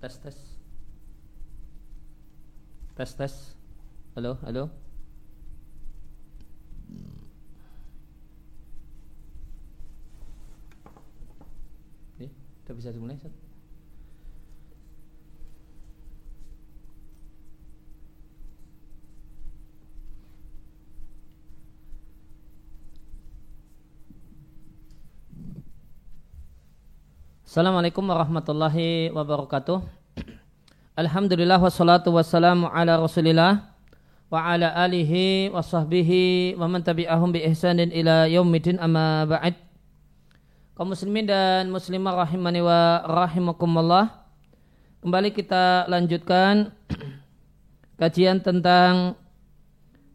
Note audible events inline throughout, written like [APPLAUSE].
tes tes. Tes tes. Halo halo. Ini udah bisa dimulai Ustaz? Assalamualaikum warahmatullahi wabarakatuh. Alhamdulillah wassalatu wassalamu ala rasulillah Wa ala alihi wa sahbihi wa man tabi'ahum bi ihsanin ila yaumidin amma ba'id Kaum muslimin dan muslimah rahimani wa rahimakumullah Kembali kita lanjutkan [CLEARS THROAT] kajian tentang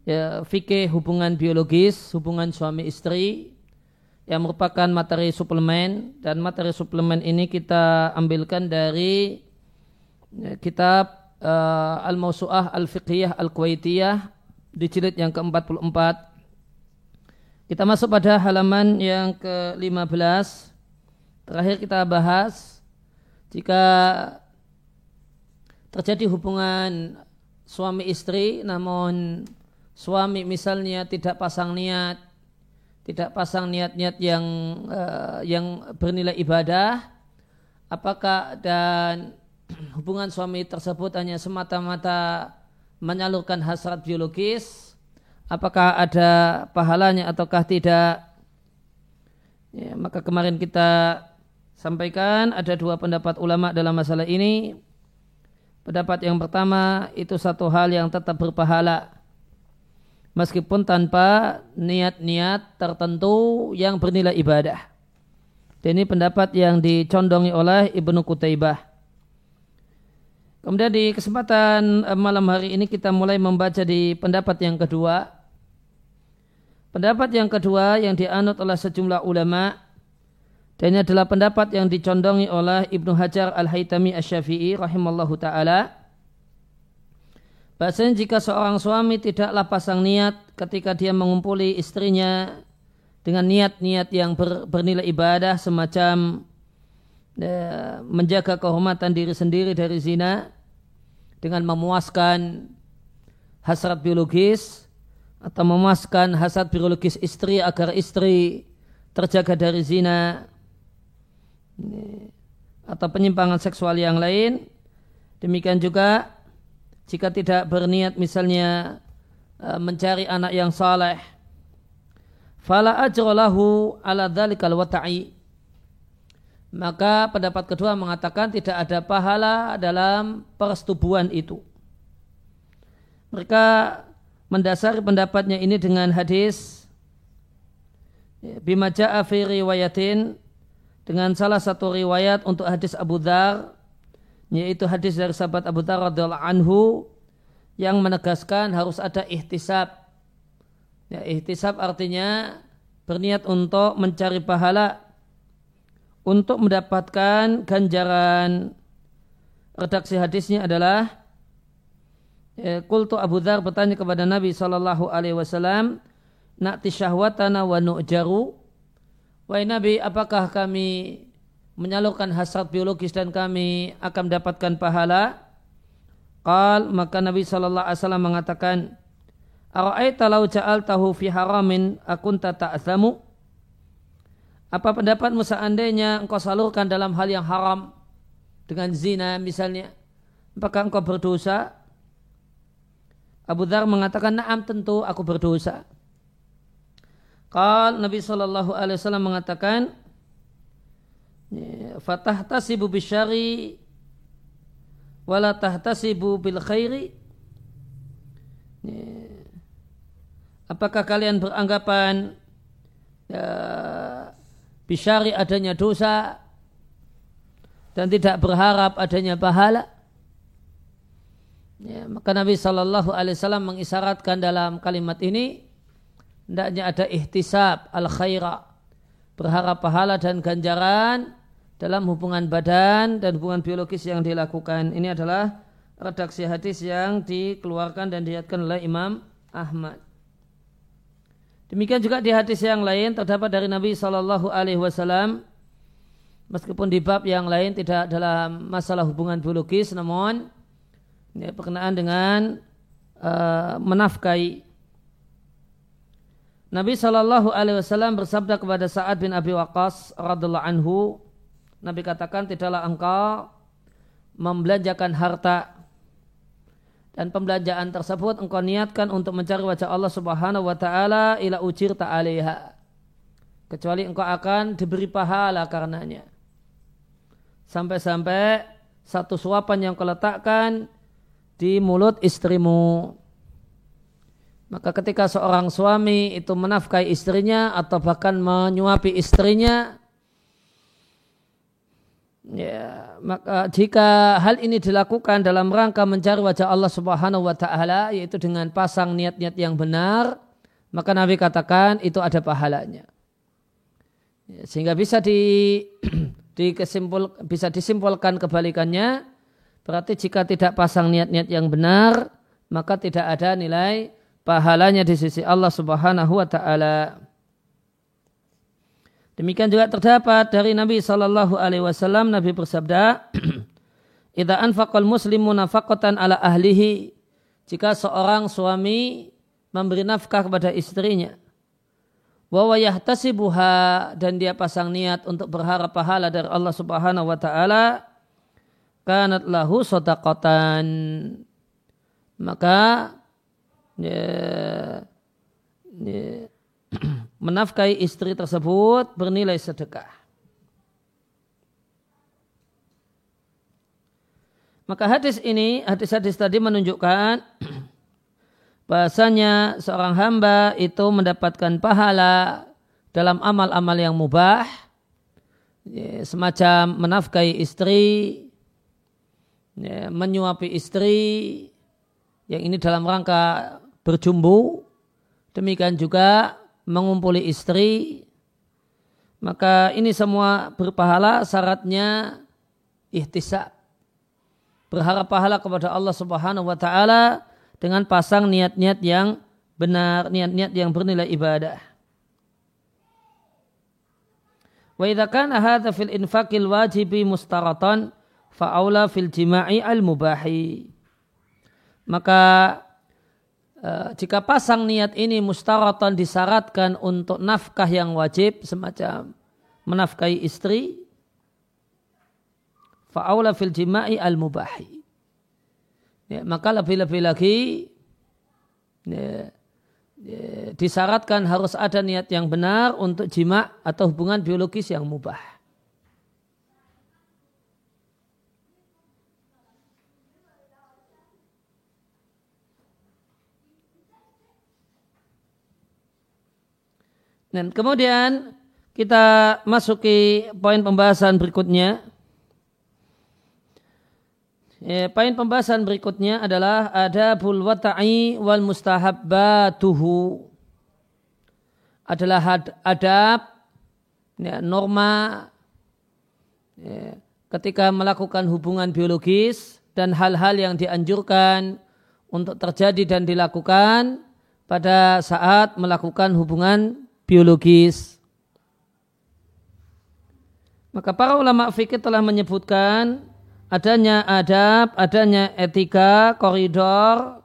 ya, fikih hubungan biologis, hubungan suami istri yang merupakan materi suplemen. Dan materi suplemen ini kita ambilkan dari ya, kitab uh, Al-Mausu'ah Al-Fiqhiyah Al-Kuwaitiyah di jilid yang ke-44 kita masuk pada halaman yang ke-15 terakhir kita bahas jika terjadi hubungan suami istri namun suami misalnya tidak pasang niat tidak pasang niat-niat yang uh, yang bernilai ibadah. Apakah dan [CLEARS THROAT] hubungan suami tersebut hanya semata-mata menyalurkan hasrat biologis? Apakah ada pahalanya ataukah tidak? Ya, maka kemarin kita sampaikan ada dua pendapat ulama dalam masalah ini. Pendapat yang pertama itu satu hal yang tetap berpahala meskipun tanpa niat-niat tertentu yang bernilai ibadah. Ini pendapat yang dicondongi oleh Ibnu Kutaibah. Kemudian di kesempatan eh, malam hari ini kita mulai membaca di pendapat yang kedua. Pendapat yang kedua yang dianut oleh sejumlah ulama dan ini adalah pendapat yang dicondongi oleh Ibnu Hajar Al-Haytami Asy-Syafi'i rahimallahu taala Bahasanya jika seorang suami tidaklah pasang niat ketika dia mengumpuli istrinya dengan niat-niat yang ber, bernilai ibadah semacam ya, menjaga kehormatan diri sendiri dari zina dengan memuaskan hasrat biologis atau memuaskan hasrat biologis istri agar istri terjaga dari zina atau penyimpangan seksual yang lain. Demikian juga jika tidak berniat misalnya e, mencari anak yang saleh fala ajrolahu ala dhalikal wata'i. Maka pendapat kedua mengatakan tidak ada pahala dalam persetubuhan itu. Mereka mendasari pendapatnya ini dengan hadis bima ja'a fi riwayatin dengan salah satu riwayat untuk hadis Abu Dhar yaitu hadis dari sahabat Abu Dhar radhiyallahu anhu yang menegaskan harus ada ihtisab. Ya, ihtisab artinya berniat untuk mencari pahala untuk mendapatkan ganjaran redaksi hadisnya adalah ya, Kultu Abu Dhar bertanya kepada Nabi Shallallahu Alaihi Wasallam, Nakti syahwatana wa nu'jaru. Wahai Nabi, apakah kami menyalurkan hasrat biologis dan kami akan mendapatkan pahala. Qal maka Nabi sallallahu alaihi wasallam mengatakan Ara'aita law ja'altahu fi haramin akunta ta'zamu Apa pendapatmu seandainya engkau salurkan dalam hal yang haram dengan zina misalnya apakah engkau berdosa? Abu Dhar mengatakan na'am tentu aku berdosa. Qal Nabi sallallahu alaihi wasallam mengatakan fatah tasibu bisyari wala tahtasibu bil khairi. Apakah kalian beranggapan ya, bisyari adanya dosa dan tidak berharap adanya pahala? Ya, maka Nabi Shallallahu Alaihi Wasallam mengisyaratkan dalam kalimat ini hendaknya ada ihtisab al khaira berharap pahala dan ganjaran dalam hubungan badan dan hubungan biologis yang dilakukan. Ini adalah redaksi hadis yang dikeluarkan dan dilihatkan oleh Imam Ahmad. Demikian juga di hadis yang lain terdapat dari Nabi Shallallahu Alaihi Wasallam meskipun di bab yang lain tidak dalam masalah hubungan biologis namun ini berkenaan dengan uh, menafkahi Nabi Shallallahu Alaihi Wasallam bersabda kepada Sa'ad bin Abi Waqqas radhiallahu anhu, Nabi katakan tidaklah engkau membelanjakan harta dan pembelanjaan tersebut engkau niatkan untuk mencari wajah Allah Subhanahu wa taala ila ujir ta'alaiha kecuali engkau akan diberi pahala karenanya. Sampai-sampai satu suapan yang kau letakkan di mulut istrimu. Maka ketika seorang suami itu menafkahi istrinya atau bahkan menyuapi istrinya Ya, maka jika hal ini dilakukan dalam rangka mencari wajah Allah Subhanahu wa taala yaitu dengan pasang niat-niat yang benar, maka Nabi katakan itu ada pahalanya. Ya, sehingga bisa di, [CLEARS THROAT] dikesimpul, bisa disimpulkan kebalikannya, berarti jika tidak pasang niat-niat yang benar, maka tidak ada nilai pahalanya di sisi Allah Subhanahu wa taala. Demikian juga terdapat dari Nabi Shallallahu Alaihi Wasallam Nabi bersabda, [CLEARS THROAT] "Ida anfaqal muslimu nafaqatan ala ahlihi." Jika seorang suami memberi nafkah kepada istrinya, wa yahtasibuha dan dia pasang niat untuk berharap pahala dari Allah Subhanahu wa taala, kanat lahu sadaqatan. Maka ya, ya, [CLEARS THROAT] menafkahi istri tersebut bernilai sedekah. Maka hadis ini, hadis-hadis tadi menunjukkan [CLEARS THROAT] bahasanya seorang hamba itu mendapatkan pahala dalam amal-amal yang mubah, ya, semacam menafkahi istri, ya, menyuapi istri, yang ini dalam rangka berjumbu, demikian juga mengumpuli istri, maka ini semua berpahala syaratnya ihtisab. Berharap pahala kepada Allah Subhanahu wa taala dengan pasang niat-niat yang benar, niat-niat yang bernilai ibadah. Wa idza kana hadza fil infaqil wajibi mustaratan fa aula fil jima'i al mubahi. Maka jika pasang niat ini mustaratan disyaratkan untuk nafkah yang wajib semacam menafkahi istri fa'aula fil jima'i al mubahi ya, maka lebih-lebih lagi ya, ya, disyaratkan harus ada niat yang benar untuk jima atau hubungan biologis yang mubah Dan kemudian kita masuki poin pembahasan berikutnya. Ya, poin pembahasan berikutnya adalah ada wata'i wal mustahabbatuhu. Adalah adab, ya, norma ya, ketika melakukan hubungan biologis dan hal-hal yang dianjurkan untuk terjadi dan dilakukan pada saat melakukan hubungan biologis. Maka para ulama fikih telah menyebutkan adanya adab, adanya etika, koridor,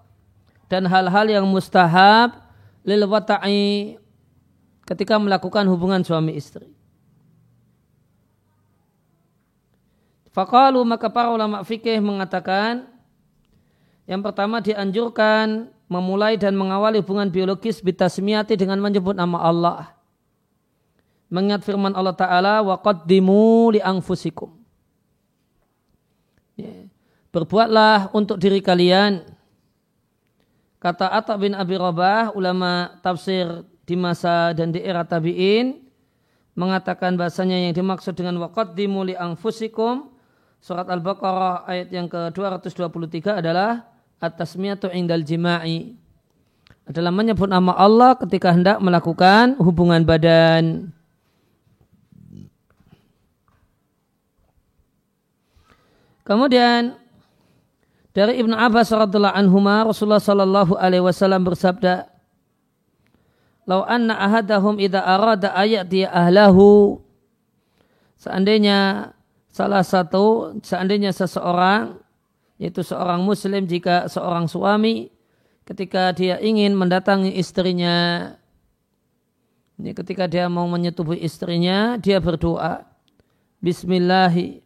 dan hal-hal yang mustahab lil wata'i ketika melakukan hubungan suami istri. Fakalu maka para ulama fikih mengatakan yang pertama dianjurkan memulai dan mengawali hubungan biologis bitasmiyati dengan menyebut nama Allah. Mengingat firman Allah Ta'ala, wa qaddimu li anfusikum. Ya. Berbuatlah untuk diri kalian. Kata Atta bin Abi Rabah, ulama tafsir di masa dan di era tabi'in, mengatakan bahasanya yang dimaksud dengan wa qaddimu li anfusikum, surat Al-Baqarah ayat yang ke-223 adalah at-tasmiyatu indal jima'i adalah menyebut nama Allah ketika hendak melakukan hubungan badan. Kemudian dari Ibnu Abbas radhiallahu anhu Rasulullah sallallahu alaihi wasallam bersabda Lau anna ahadahum idza arada ayati ahlahu seandainya salah satu seandainya seseorang yaitu seorang muslim jika seorang suami ketika dia ingin mendatangi istrinya. Ini ketika dia mau menyetubuhi istrinya dia berdoa Bismillahi.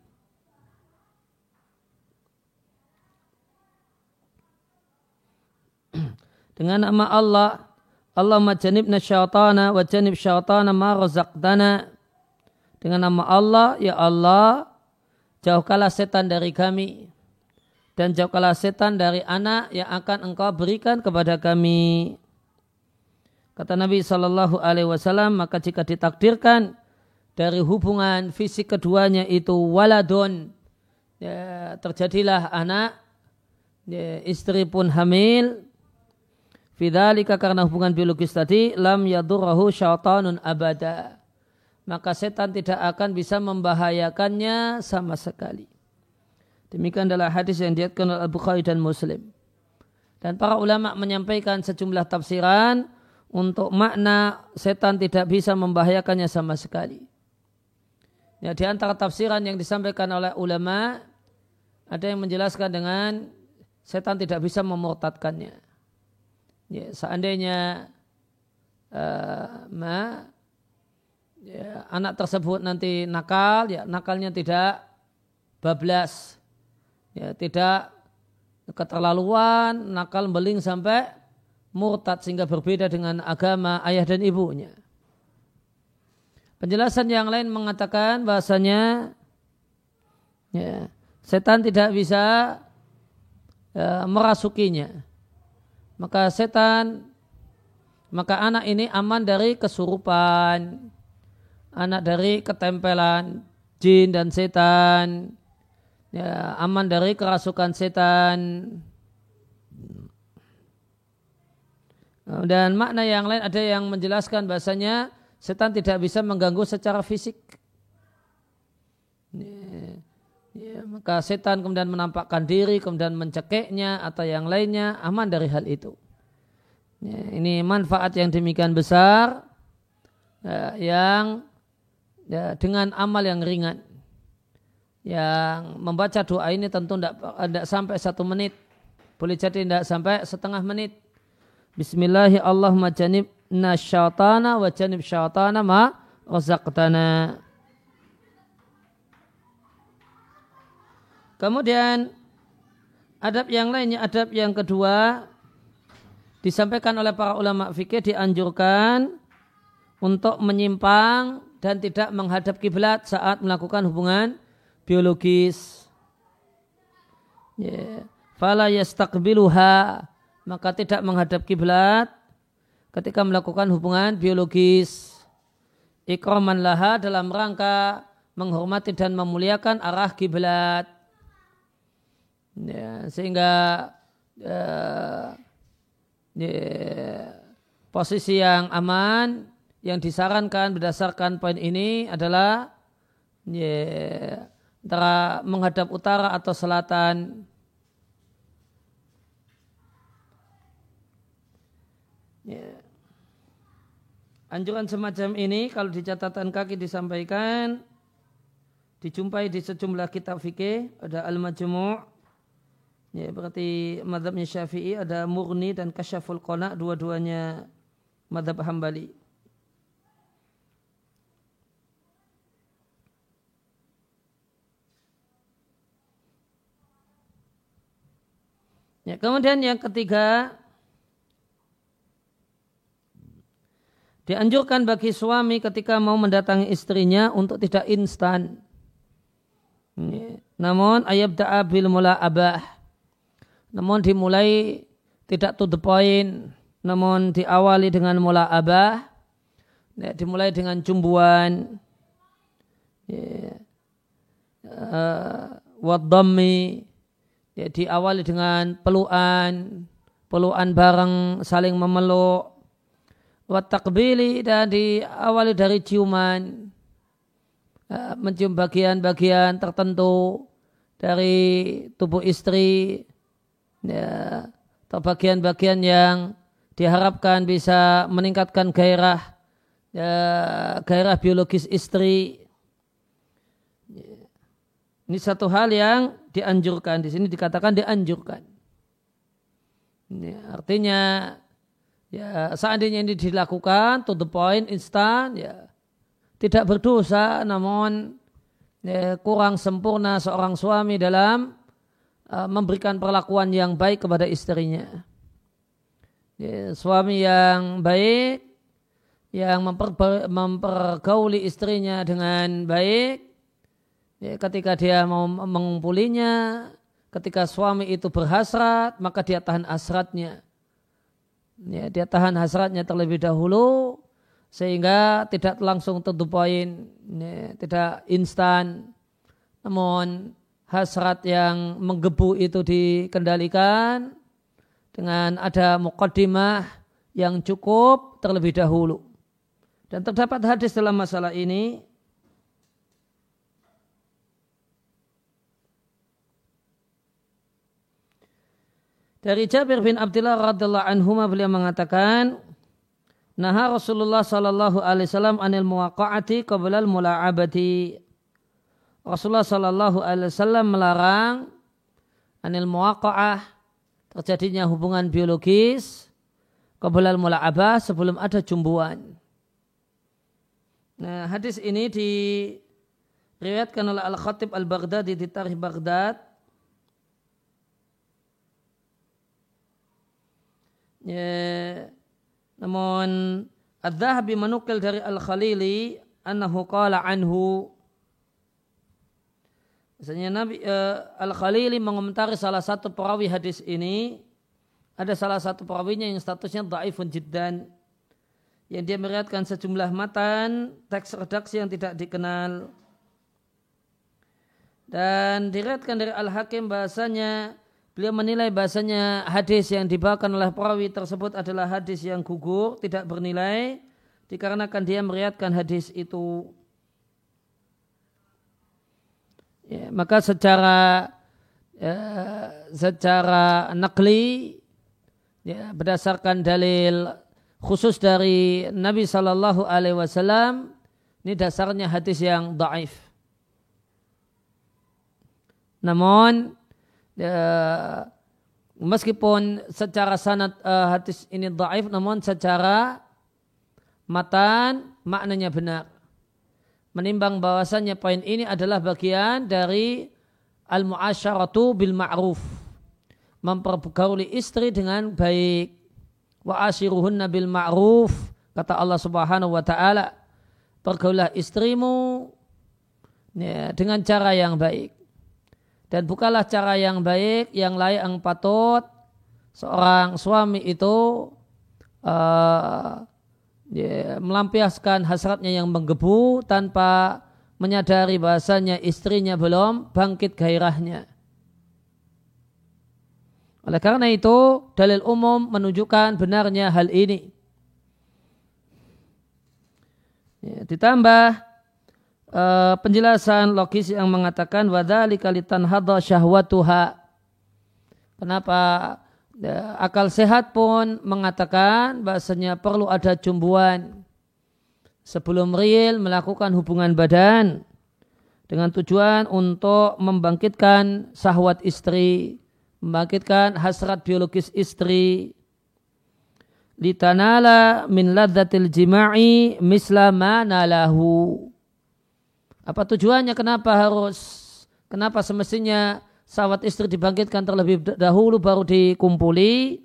Dengan nama Allah Allahumma janibna syaitana wa janib syaitana ma razaqtana. Dengan nama Allah ya Allah jauhkanlah setan dari kami dan jauhkanlah setan dari anak yang akan engkau berikan kepada kami kata Nabi Shallallahu Alaihi Wasallam maka jika ditakdirkan dari hubungan fisik keduanya itu waladun ya, terjadilah anak ya, istri pun hamil Fidalika karena hubungan biologis tadi lam yadurrahu syaitanun abada. Maka setan tidak akan bisa membahayakannya sama sekali. Demikian adalah hadis yang diatkan oleh Al-Bukhari dan Muslim. Dan para ulama menyampaikan sejumlah tafsiran untuk makna setan tidak bisa membahayakannya sama sekali. Ya, di antara tafsiran yang disampaikan oleh ulama ada yang menjelaskan dengan setan tidak bisa memurtadkannya ya, seandainya uh, ma, ya, anak tersebut nanti nakal, ya nakalnya tidak bablas, ya tidak keterlaluan, nakal beling sampai murtad sehingga berbeda dengan agama ayah dan ibunya. Penjelasan yang lain mengatakan bahasanya ya, setan tidak bisa ya, merasukinya maka setan maka anak ini aman dari kesurupan anak dari ketempelan jin dan setan ya, aman dari kerasukan setan dan makna yang lain ada yang menjelaskan bahasanya setan tidak bisa mengganggu secara fisik ya, ya, maka setan kemudian menampakkan diri, kemudian mencekeknya atau yang lainnya aman dari hal itu. Ya, ini manfaat yang demikian besar ya, yang ya, dengan amal yang ringan. Yang membaca doa ini tentu tidak sampai satu menit. Boleh jadi tidak sampai setengah menit. Bismillahirrahmanirrahim. Nasyaitana wa janib syaitana ma razaqtana. Kemudian adab yang lainnya, adab yang kedua disampaikan oleh para ulama fikih dianjurkan untuk menyimpang dan tidak menghadap kiblat saat melakukan hubungan biologis. Yeah. Fala yastaqbiluha maka tidak menghadap kiblat ketika melakukan hubungan biologis. Ikraman laha dalam rangka menghormati dan memuliakan arah kiblat ya, sehingga ya, ya, posisi yang aman yang disarankan berdasarkan poin ini adalah ya, antara menghadap utara atau selatan ya. Anjuran semacam ini kalau di catatan kaki disampaikan dijumpai di sejumlah kitab fikih ada Al-Majmu' Ya, berarti madhabnya Syafi'i ada murni dan kasyaful qana dua-duanya madhab Hambali. Ya, kemudian yang ketiga dianjurkan bagi suami ketika mau mendatangi istrinya untuk tidak instan. Ya, namun ayat da'a bil abah namun dimulai tidak to the point, namun diawali dengan mula abah, ya, dimulai dengan cumbuan, ya, uh, wadami, ya, diawali dengan peluan, peluan bareng saling memeluk, watakbili dan diawali dari ciuman, uh, mencium bagian-bagian tertentu dari tubuh istri, ya, atau bagian-bagian yang diharapkan bisa meningkatkan gairah ya, gairah biologis istri. Ini satu hal yang dianjurkan. Di sini dikatakan dianjurkan. Ini artinya ya seandainya ini dilakukan to the point instan ya tidak berdosa namun ya, kurang sempurna seorang suami dalam uh, memberikan perlakuan yang baik kepada istrinya. Ya, suami yang baik yang memper, mempergauli istrinya dengan baik ya, ketika dia mau mengumpulinya ketika suami itu berhasrat maka dia tahan hasratnya ya, dia tahan hasratnya terlebih dahulu sehingga tidak langsung to the point, ya, tidak instan, namun hasrat yang menggebu itu dikendalikan dengan ada mukaddimah yang cukup terlebih dahulu. Dan terdapat hadis dalam masalah ini Dari Jabir bin Abdullah radhiallahu anhu beliau mengatakan Nah Rasulullah sallallahu alaihi wasallam anil muwaqa'ati qabla mula'abati. Rasulullah sallallahu alaihi wasallam melarang anil muwaqa'ah terjadinya hubungan biologis qabla mula'abah sebelum ada jumbuan. Nah, hadis ini diriwayatkan oleh Al-Khatib Al-Baghdadi di Tarikh Baghdad. Ya, namun Ad-Dhahabi menukil dari Al-Khalili annahu qala anhu. Misalnya Nabi uh, Al-Khalili mengomentari salah satu perawi hadis ini. Ada salah satu perawinya yang statusnya dhaifun jiddan yang dia meriatkan sejumlah matan teks redaksi yang tidak dikenal. Dan diriatkan dari Al-Hakim bahasanya Beliau menilai bahasanya hadis yang dibawakan oleh perawi tersebut adalah hadis yang gugur, tidak bernilai, dikarenakan dia meriatkan hadis itu. Ya, maka secara ya, secara nakli ya, berdasarkan dalil khusus dari Nabi Shallallahu Alaihi Wasallam ini dasarnya hadis yang daif. Namun ya, meskipun secara sanad uh, hadis ini dhaif namun secara matan maknanya benar. Menimbang bahwasannya poin ini adalah bagian dari al-muasyaratu bil ma'ruf. Mempergauli istri dengan baik. Wa asyiruhunna bil ma'ruf. Kata Allah subhanahu wa ta'ala. Pergaulah istrimu ya, dengan cara yang baik dan bukalah cara yang baik, yang layak, yang patut seorang suami itu uh, ya, melampiaskan hasratnya yang menggebu tanpa menyadari bahasanya istrinya belum bangkit gairahnya. Oleh karena itu, dalil umum menunjukkan benarnya hal ini. Ya, ditambah uh, penjelasan logis yang mengatakan wadali kalitan hadha syahwatuha. Kenapa ya, akal sehat pun mengatakan bahasanya perlu ada jumbuan sebelum real melakukan hubungan badan dengan tujuan untuk membangkitkan sahwat istri, membangkitkan hasrat biologis istri. Litanala min ladzatil jima'i misla ma nalahu apa tujuannya? Kenapa harus? Kenapa semestinya sawat istri dibangkitkan terlebih dahulu baru dikumpuli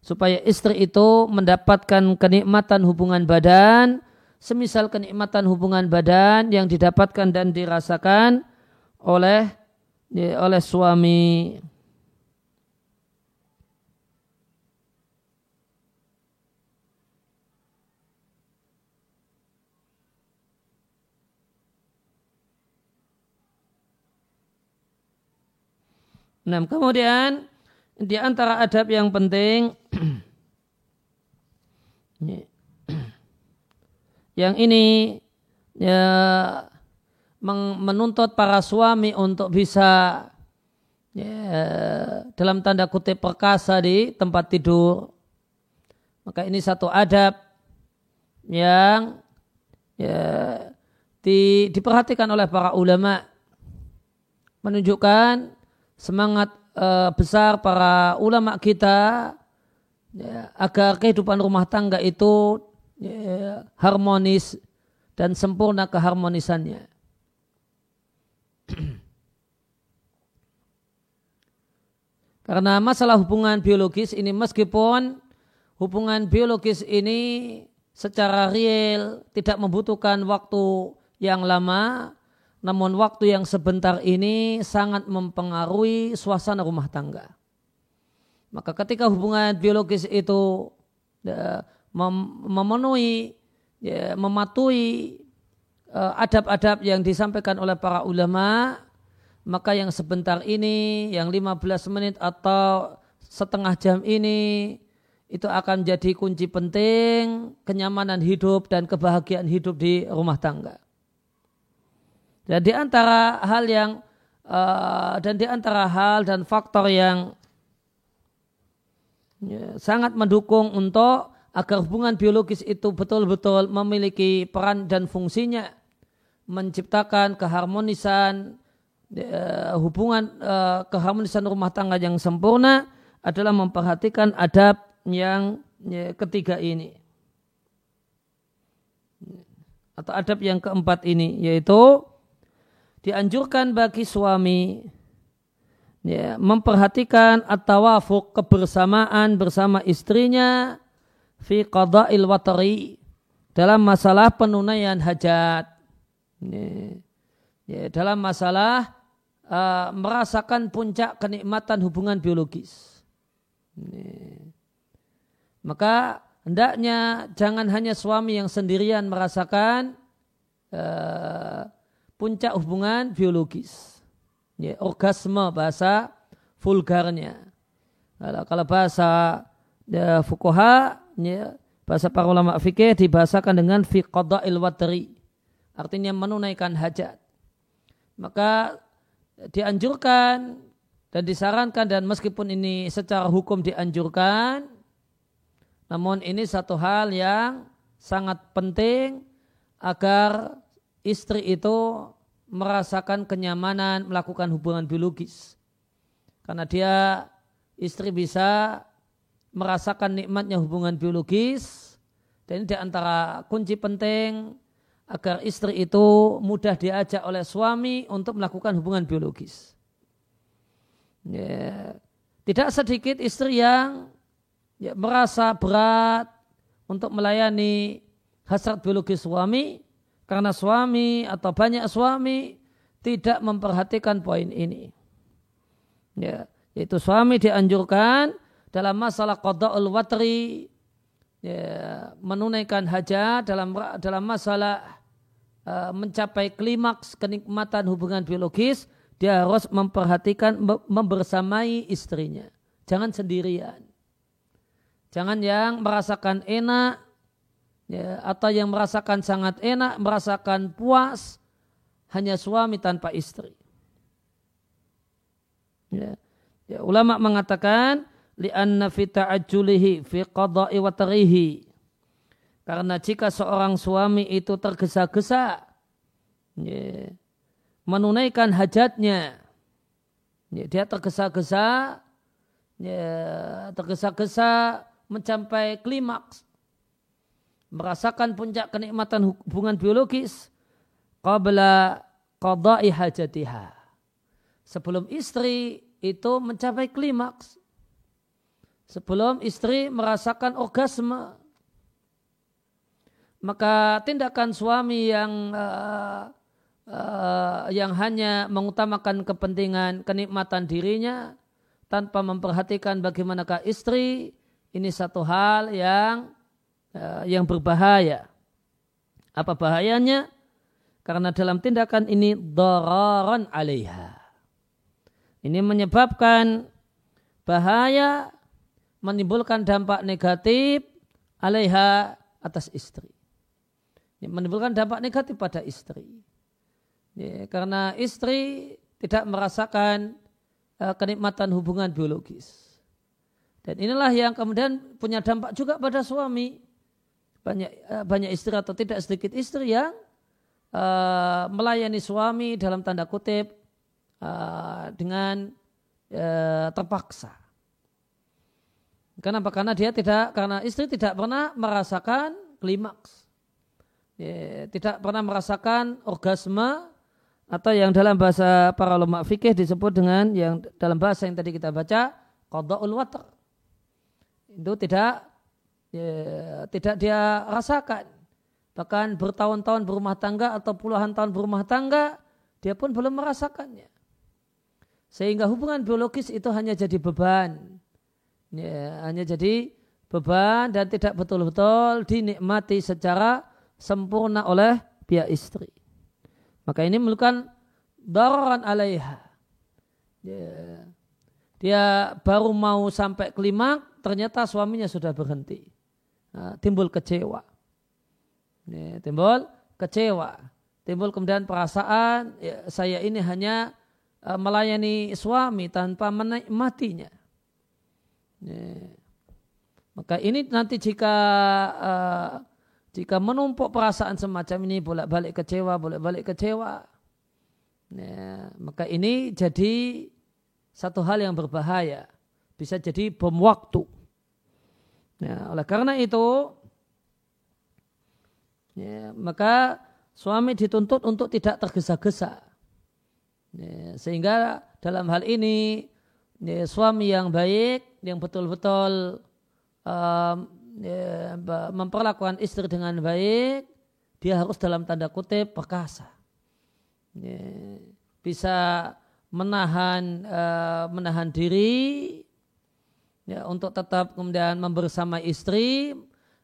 supaya istri itu mendapatkan kenikmatan hubungan badan semisal kenikmatan hubungan badan yang didapatkan dan dirasakan oleh oleh suami. Nah, kemudian di antara adab yang penting [CLEARS THROAT] yang ini ya, menuntut para suami untuk bisa ya, dalam tanda kutip perkasa di tempat tidur. Maka ini satu adab yang ya, di, diperhatikan oleh para ulama menunjukkan semangat uh, besar para ulama kita ya, agar kehidupan rumah tangga itu ya, harmonis dan sempurna keharmonisannya. [CLEARS THROAT] Karena masalah hubungan biologis ini meskipun hubungan biologis ini secara real tidak membutuhkan waktu yang lama, namun waktu yang sebentar ini sangat mempengaruhi suasana rumah tangga. Maka ketika hubungan biologis itu ya, memenuhi, ya, mematuhi eh, adab-adab yang disampaikan oleh para ulama, maka yang sebentar ini, yang 15 menit atau setengah jam ini, itu akan jadi kunci penting kenyamanan hidup dan kebahagiaan hidup di rumah tangga. Dan di antara hal yang uh, dan di antara hal dan faktor yang ya, sangat mendukung untuk agar hubungan biologis itu betul-betul memiliki peran dan fungsinya menciptakan keharmonisan uh, hubungan uh, keharmonisan rumah tangga yang sempurna adalah memperhatikan adab yang ya, ketiga ini. Atau adab yang keempat ini yaitu dianjurkan bagi suami ya, memperhatikan at-tawafuk kebersamaan bersama istrinya fi qada'il watari dalam masalah penunaian hajat. Ya, dalam masalah uh, merasakan puncak kenikmatan hubungan biologis. Ya. Maka hendaknya jangan hanya suami yang sendirian merasakan uh, puncak hubungan biologis. Ya, orgasme bahasa vulgarnya. Kalau, kalau bahasa ya, fukoha, ya, bahasa para ulama fikih dibahasakan dengan fi qada'il watri. Artinya menunaikan hajat maka dianjurkan dan disarankan dan meskipun ini secara hukum dianjurkan namun ini satu hal yang sangat penting agar istri itu merasakan kenyamanan melakukan hubungan biologis karena dia istri bisa merasakan nikmatnya hubungan biologis dan ini di antara kunci penting agar istri itu mudah diajak oleh suami untuk melakukan hubungan biologis. Ya. Tidak sedikit istri yang ya, merasa berat untuk melayani hasrat biologis suami karena suami atau banyak suami tidak memperhatikan poin ini. Ya, yaitu suami dianjurkan dalam masalah qada'ul watri ya, menunaikan hajat dalam dalam masalah uh, mencapai klimaks kenikmatan hubungan biologis, dia harus memperhatikan membersamai istrinya. Jangan sendirian. Jangan yang merasakan enak ya, atau yang merasakan sangat enak, merasakan puas hanya suami tanpa istri. Ya. Ya, ulama mengatakan li'anna fi ta'ajjulihi fi qada'i wa tarihi karena jika seorang suami itu tergesa-gesa ya, menunaikan hajatnya, ya, dia tergesa-gesa, ya, tergesa-gesa mencapai klimaks, merasakan puncak kenikmatan hubungan biologis, qabla qada'i hajatiha. Sebelum istri itu mencapai klimaks, sebelum istri merasakan orgasme, maka tindakan suami yang uh, uh, yang hanya mengutamakan kepentingan kenikmatan dirinya tanpa memperhatikan bagaimanakah istri ini satu hal yang yang berbahaya. Apa bahayanya? Karena dalam tindakan ini dararan alaiha. Ini menyebabkan bahaya menimbulkan dampak negatif alaiha atas istri menimbulkan dampak negatif pada istri. Ya, karena istri tidak merasakan uh, kenikmatan hubungan biologis. Dan inilah yang kemudian punya dampak juga pada suami. Banyak uh, banyak istri atau tidak sedikit istri yang uh, melayani suami dalam tanda kutip uh, dengan uh, terpaksa. Kenapa? Karena dia tidak, karena istri tidak pernah merasakan klimaks, ya, tidak pernah merasakan orgasme atau yang dalam bahasa para ulama fikih disebut dengan yang dalam bahasa yang tadi kita baca qada'ul watr. Itu tidak ya, tidak dia rasakan. Bahkan bertahun-tahun berumah tangga atau puluhan tahun berumah tangga, dia pun belum merasakannya. Sehingga hubungan biologis itu hanya jadi beban. Ya, hanya jadi beban dan tidak betul-betul dinikmati secara sempurna oleh pihak istri. Maka ini memerlukan daruran alaiha. Ya, dia baru mau sampai klimak, ternyata suaminya sudah berhenti. Nah, timbul kecewa. Ya, timbul kecewa. Timbul kemudian perasaan, ya, saya ini hanya Eh, melayani suami tanpa menikmatinya. Ya. Maka ini nanti jika uh, jika menumpuk perasaan semacam ini bolak-balik kecewa, bolak-balik kecewa, ya, maka ini jadi satu hal yang berbahaya, bisa jadi bom waktu. Ya, oleh karena itu, ya, maka suami dituntut untuk tidak tergesa-gesa. Ya, sehingga dalam hal ini ya, suami yang baik, yang betul-betul um, ya, memperlakukan istri dengan baik, dia harus dalam tanda kutip perkasa. Ya, bisa menahan uh, menahan diri ya, untuk tetap kemudian membersama istri,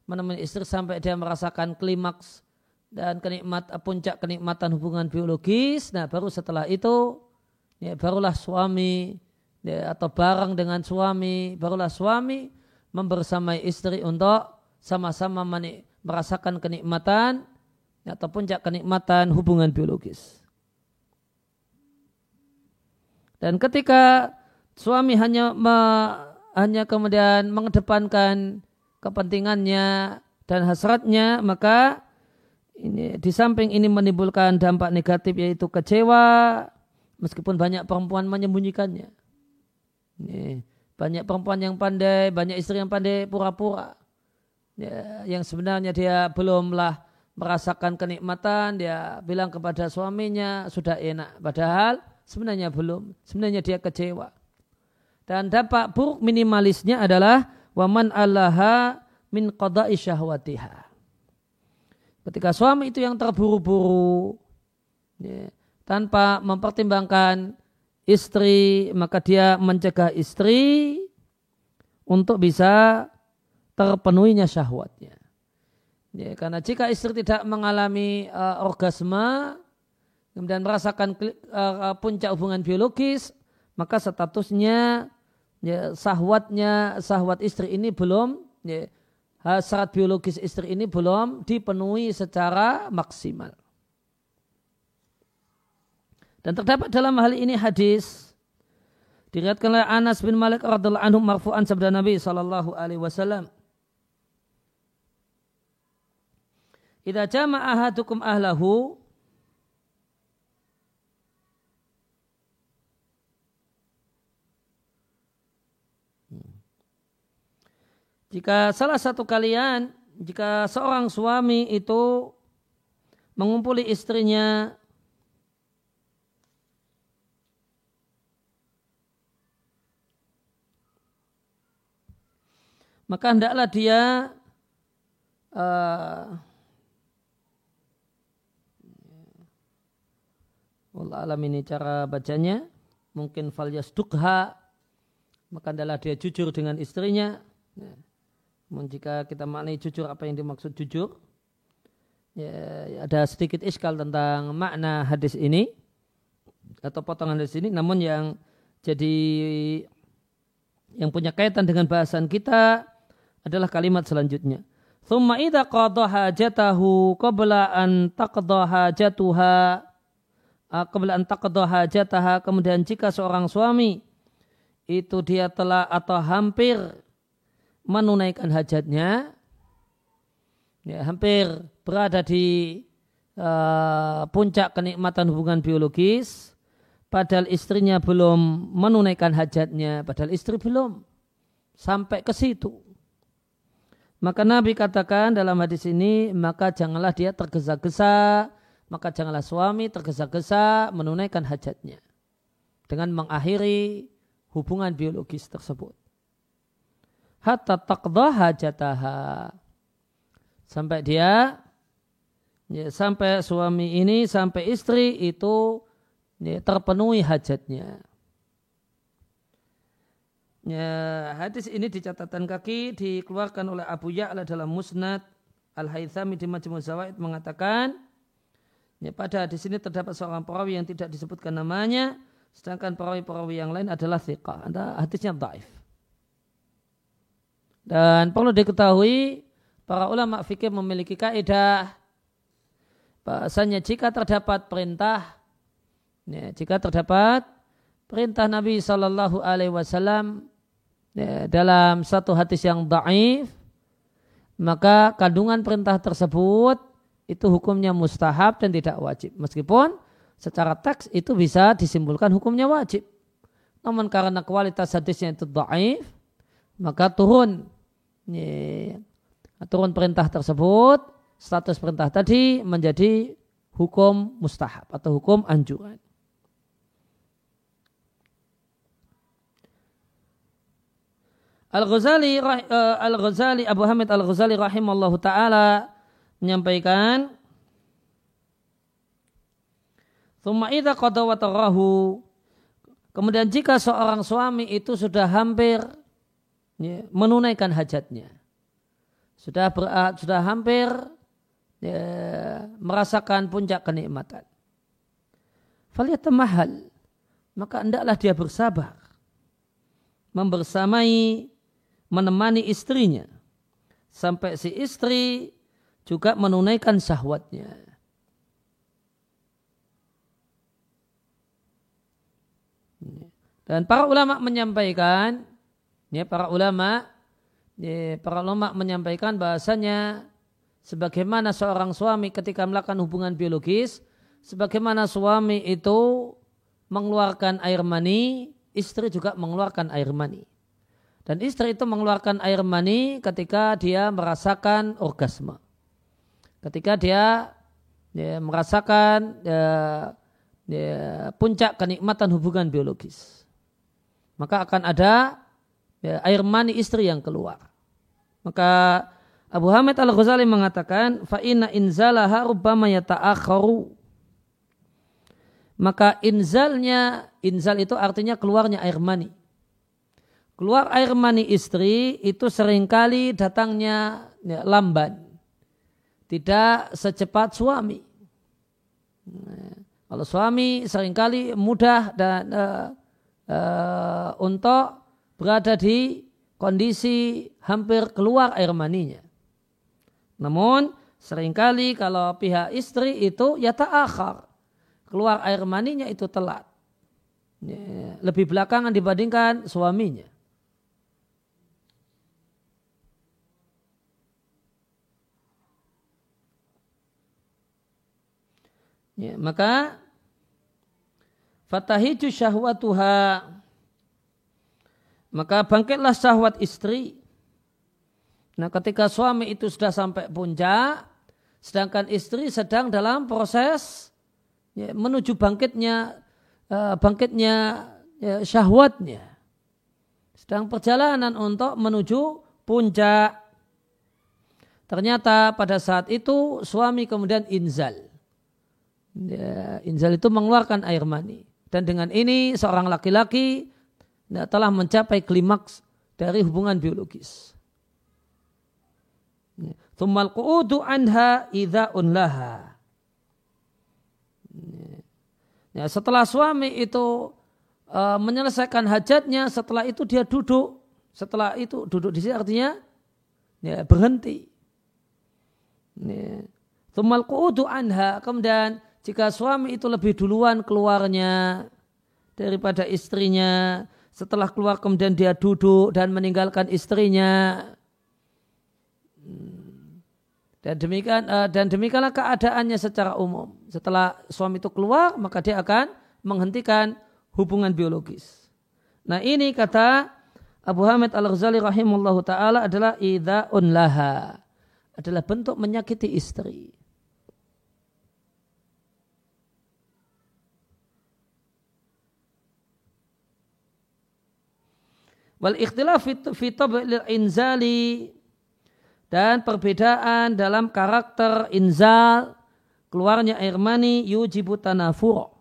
menemani istri sampai dia merasakan klimaks dan kenikmat puncak kenikmatan hubungan biologis. Nah, baru setelah itu ya barulah suami ya, atau barang dengan suami, barulah suami membersamai istri untuk sama-sama merasakan kenikmatan ya, atau puncak kenikmatan hubungan biologis. Dan ketika suami hanya hanya kemudian mengedepankan kepentingannya dan hasratnya, maka ini di samping ini menimbulkan dampak negatif yaitu kecewa meskipun banyak perempuan menyembunyikannya. Ini, banyak perempuan yang pandai, banyak istri yang pandai pura-pura. Ya, yang sebenarnya dia belumlah merasakan kenikmatan, dia bilang kepada suaminya sudah enak. Padahal sebenarnya belum, sebenarnya dia kecewa. Dan dampak buruk minimalisnya adalah waman allaha min qada'i syahwatiha Ketika suami itu yang terburu-buru ya, tanpa mempertimbangkan istri, maka dia mencegah istri untuk bisa terpenuhinya syahwatnya. Ya, karena jika istri tidak mengalami uh, orgasme, kemudian merasakan uh, puncak hubungan biologis, maka statusnya ya, sahwatnya, sahwat istri ini belum ya, hasrat biologis istri ini belum dipenuhi secara maksimal. Dan terdapat dalam hal ini hadis diriatkan oleh Anas bin Malik radhiallahu anhu marfu'an sabda Nabi sallallahu alaihi wasallam. Idza jama'a ahadukum ahlahu Jika salah satu kalian, jika seorang suami itu mengumpuli istrinya maka hendaklah dia uh, Allah alam ini cara bacanya mungkin falyas dukha maka hendaklah dia jujur dengan istrinya ya jika kita maknai jujur apa yang dimaksud jujur, ya, ada sedikit iskal tentang makna hadis ini atau potongan hadis ini. Namun yang jadi yang punya kaitan dengan bahasan kita adalah kalimat selanjutnya. Thumma idha qadha hajatahu qabla an taqdha hajatuha qabla an kemudian jika seorang suami itu dia telah atau hampir menunaikan hajatnya, ya, hampir berada di uh, puncak kenikmatan hubungan biologis, padahal istrinya belum menunaikan hajatnya, padahal istri belum sampai ke situ. Maka Nabi katakan dalam hadis ini, maka janganlah dia tergesa-gesa, maka janganlah suami tergesa-gesa menunaikan hajatnya dengan mengakhiri hubungan biologis tersebut. Hatta taqdah hajataha. Sampai dia ya, sampai suami ini sampai istri itu ya, terpenuhi hajatnya. Ya, hadis ini di catatan kaki dikeluarkan oleh Abu Ya'la dalam Musnad Al-Haythami di Majmu' Zawaid mengatakan ya, pada hadis ini terdapat seorang perawi yang tidak disebutkan namanya sedangkan perawi-perawi yang lain adalah thiqah. Hadisnya daif. Dan perlu diketahui para ulama fikih memiliki kaidah bahasanya jika terdapat perintah Ya, jika terdapat perintah Nabi Shallallahu Alaihi Wasallam ya, dalam satu hadis yang daif, maka kandungan perintah tersebut itu hukumnya mustahab dan tidak wajib. Meskipun secara teks itu bisa disimpulkan hukumnya wajib. Namun karena kualitas hadisnya itu daif, maka turun ya, turun perintah tersebut, status perintah tadi menjadi hukum mustahab atau hukum anjuran. Al-Ghazali uh, Al-Ghazali Abu Hamid Al-Ghazali rahimallahu taala menyampaikan Thumma idza qada Kemudian jika seorang suami itu sudah hampir ya, menunaikan hajatnya, sudah ber, sudah hampir ya, merasakan puncak kenikmatan, falyatamahal maka hendaklah dia bersabar. Membersamai menemani istrinya. Sampai si istri juga menunaikan syahwatnya. Dan para ulama menyampaikan, ya para ulama, ya, para ulama menyampaikan bahasanya sebagaimana seorang suami ketika melakukan hubungan biologis, sebagaimana suami itu mengeluarkan air mani, istri juga mengeluarkan air mani. Dan istri itu mengeluarkan air mani ketika dia merasakan orgasme. Ketika dia, dia merasakan ya, ya, puncak kenikmatan hubungan biologis. Maka akan ada ya, air mani istri yang keluar. Maka Abu Hamid Al-Ghazali mengatakan, fa'ina inzalaha rubbama yata'akharu. Maka inzalnya, inzal itu artinya keluarnya air mani. Keluar air mani istri itu sering kali datangnya ya, lamban. Tidak secepat suami. Kalau suami sering kali mudah dan uh, uh, untuk berada di kondisi hampir keluar air maninya. Namun sering kali kalau pihak istri itu ya ta'akhar. Keluar air maninya itu telat. Ya, lebih belakangan dibandingkan suaminya. Ya, maka fatahiju syahwatuha maka bangkitlah syahwat istri. Nah ketika suami itu sudah sampai puncak, sedangkan istri sedang dalam proses ya, menuju bangkitnya uh, bangkitnya ya, syahwatnya. Sedang perjalanan untuk menuju puncak. Ternyata pada saat itu suami kemudian inzal ya, inzal itu mengeluarkan air mani. Dan dengan ini seorang laki-laki telah mencapai klimaks dari hubungan biologis. Ya, Thummal qu'udu anha idha unlaha. Ya, ya, setelah suami itu uh, menyelesaikan hajatnya, setelah itu dia duduk. Setelah itu duduk di sini artinya ya, berhenti. Ya. Thummal qu'udu anha. Kemudian jika suami itu lebih duluan keluarnya daripada istrinya, setelah keluar kemudian dia duduk dan meninggalkan istrinya. Dan demikian eh, dan demikianlah keadaannya secara umum. Setelah suami itu keluar, maka dia akan menghentikan hubungan biologis. Nah ini kata Abu Hamid Al-Ghazali rahimahullah ta'ala adalah idha'un laha. Adalah bentuk menyakiti istri. Wal ikhtilaf fi inzali dan perbedaan dalam karakter inzal keluarnya air mani yujibu tanafur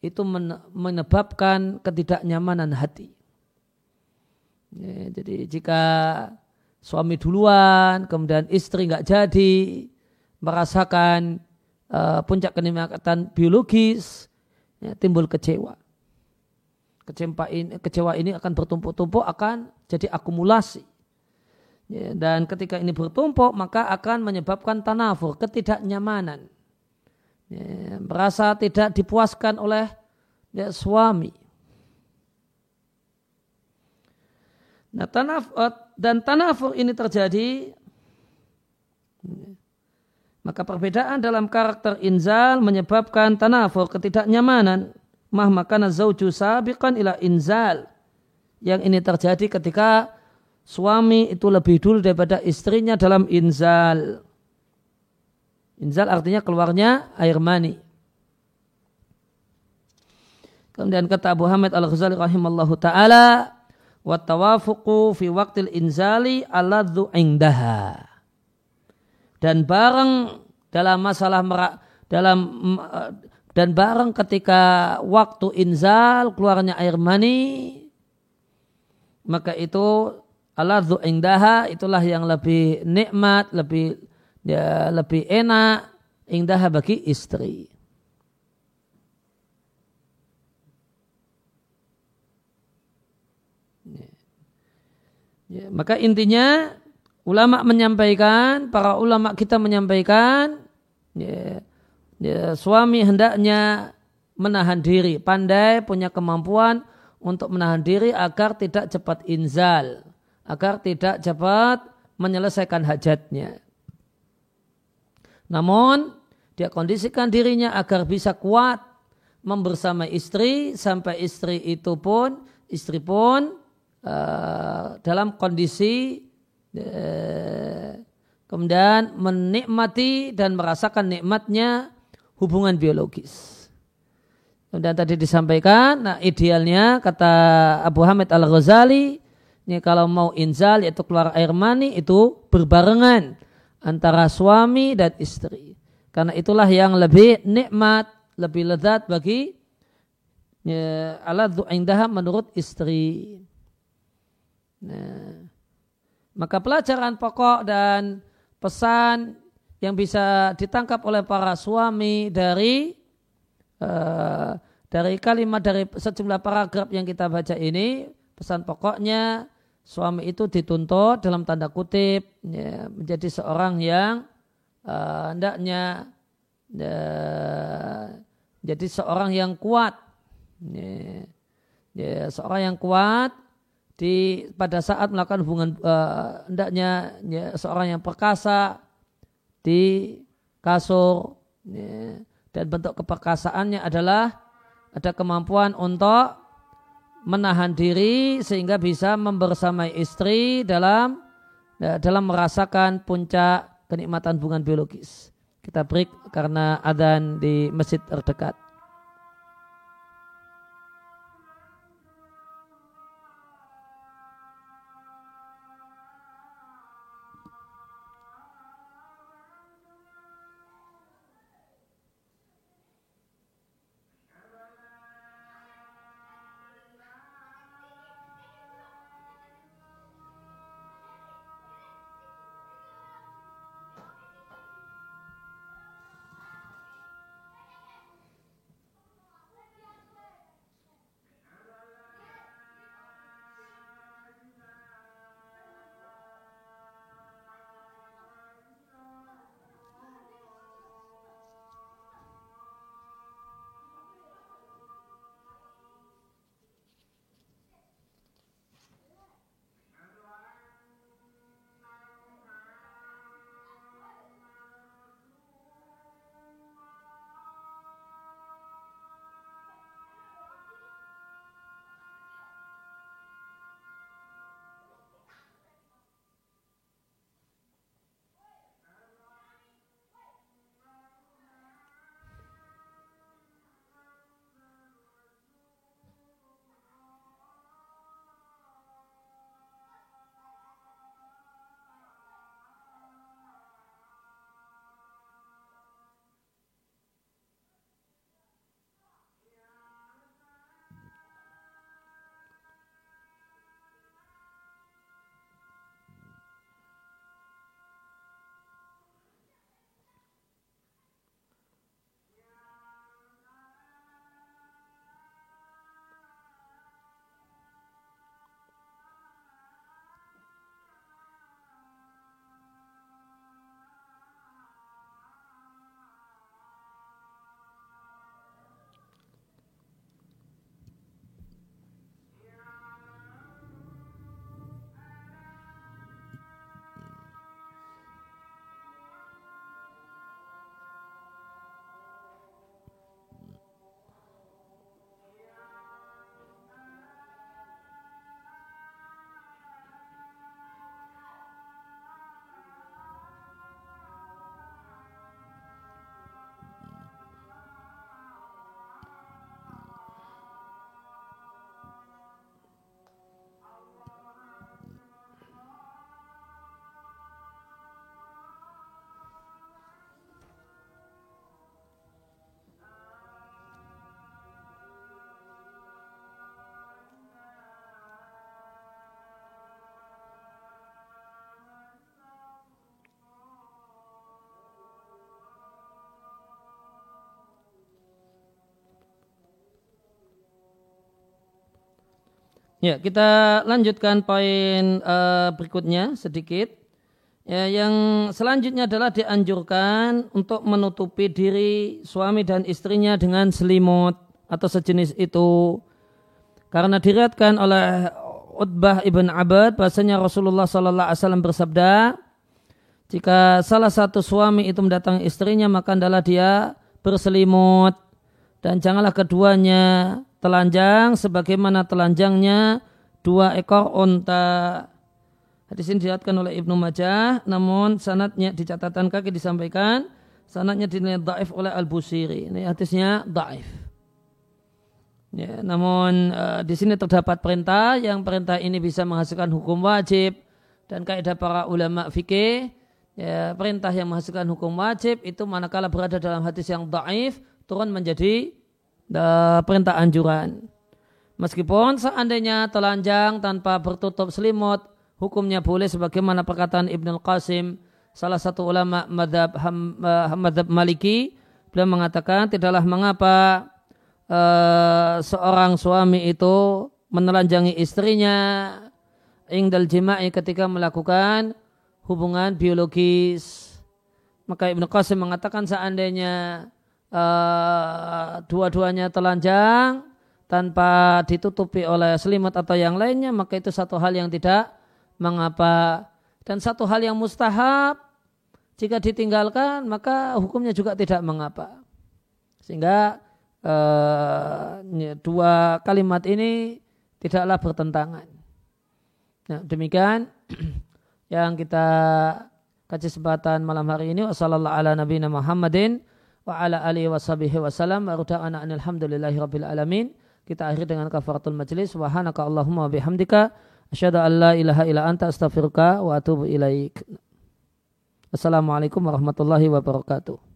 itu menyebabkan ketidaknyamanan hati. Ya, jadi jika suami duluan, kemudian istri nggak jadi merasakan uh, puncak kenikmatan biologis, ya, timbul kecewa. Kecewa ini, kecewa ini akan bertumpuk-tumpuk, akan jadi akumulasi. Ya, dan ketika ini bertumpuk, maka akan menyebabkan tanafur, ketidaknyamanan. Ya, merasa tidak dipuaskan oleh ya, suami. Nah, tanaf eh, dan tanafur ini terjadi maka perbedaan dalam karakter inzal menyebabkan tanafur ketidaknyamanan. Mah makana zauju sabiqan ila inzal. Yang ini terjadi ketika suami itu lebih dulu daripada istrinya dalam inzal. Inzal artinya keluarnya air mani. Kemudian kata Abu Hamid Al-Ghazali rahimallahu taala, wa tawafuqu fi waqtil inzali aladzu indaha. Dan bareng dalam masalah dalam dan bareng ketika waktu inzal keluarnya air mani maka itu aladzu indaha itulah yang lebih nikmat, lebih ya, lebih enak indaha bagi istri. Ya, maka intinya ulama menyampaikan, para ulama kita menyampaikan, ya, ya, suami hendaknya menahan diri, pandai punya kemampuan untuk menahan diri agar tidak cepat inzal, agar tidak cepat menyelesaikan hajatnya. Namun dia kondisikan dirinya agar bisa kuat membersamai istri sampai istri itu pun istri pun uh, dalam kondisi uh, kemudian menikmati dan merasakan nikmatnya hubungan biologis. Kemudian tadi disampaikan, nah idealnya kata Abu Hamid Al Ghazali, ini kalau mau inzal yaitu keluar air mani itu berbarengan antara suami dan istri. Karena itulah yang lebih nikmat, lebih lezat bagi ya, aladzu indaha menurut istri. Nah, maka pelajaran pokok dan pesan yang bisa ditangkap oleh para suami dari uh, dari kalimat dari sejumlah paragraf yang kita baca ini pesan pokoknya suami itu dituntut dalam tanda kutip ya, menjadi seorang yang uh, hendaknya ya, jadi seorang yang kuat ya, ya, seorang yang kuat di pada saat melakukan hubungan uh, hendaknya ya, seorang yang perkasa di kasur ya, dan bentuk keperkasaannya adalah ada kemampuan untuk menahan diri sehingga bisa membersamai istri dalam ya, dalam merasakan puncak kenikmatan hubungan biologis. Kita break karena adzan di masjid terdekat. Ya, kita lanjutkan poin uh, berikutnya sedikit. Ya, yang selanjutnya adalah dianjurkan untuk menutupi diri suami dan istrinya dengan selimut atau sejenis itu. Karena diriatkan oleh Utbah ibn Abad bahasanya Rasulullah Wasallam bersabda, jika salah satu suami itu mendatangi istrinya maka adalah dia berselimut dan janganlah keduanya telanjang sebagaimana telanjangnya dua ekor unta. Hadis ini dilihatkan oleh Ibnu Majah, namun sanatnya di catatan kaki disampaikan, sanatnya dinilai daif oleh Al-Busiri. Ini hadisnya daif. Ya, namun uh, di sini terdapat perintah yang perintah ini bisa menghasilkan hukum wajib dan kaidah para ulama fikih ya, perintah yang menghasilkan hukum wajib itu manakala berada dalam hadis yang daif turun menjadi perintah anjuran. Meskipun seandainya telanjang tanpa bertutup selimut, hukumnya boleh sebagaimana perkataan Ibn Qasim, salah satu ulama madhab, ham, uh, madhab maliki, beliau mengatakan tidaklah mengapa uh, seorang suami itu menelanjangi istrinya ingdal jima'i ketika melakukan hubungan biologis. Maka Ibn Qasim mengatakan seandainya uh, dua-duanya telanjang tanpa ditutupi oleh selimut atau yang lainnya maka itu satu hal yang tidak mengapa. Dan satu hal yang mustahab jika ditinggalkan maka hukumnya juga tidak mengapa. Sehingga uh, dua kalimat ini tidaklah bertentangan. Nah, demikian yang kita kaji kesempatan malam hari ini. Ala nabiyina Muhammadin wa ala alihi washabihi wasallam wa ruda'ana alhamdulillahi rabbil alamin. Kita akhiri dengan kafaratul majlis. Subhanaka allahumma bihamdika. Asyhadu an la ilaha illa anta astaghfiruka wa atubu ilaik. Assalamualaikum warahmatullahi wabarakatuh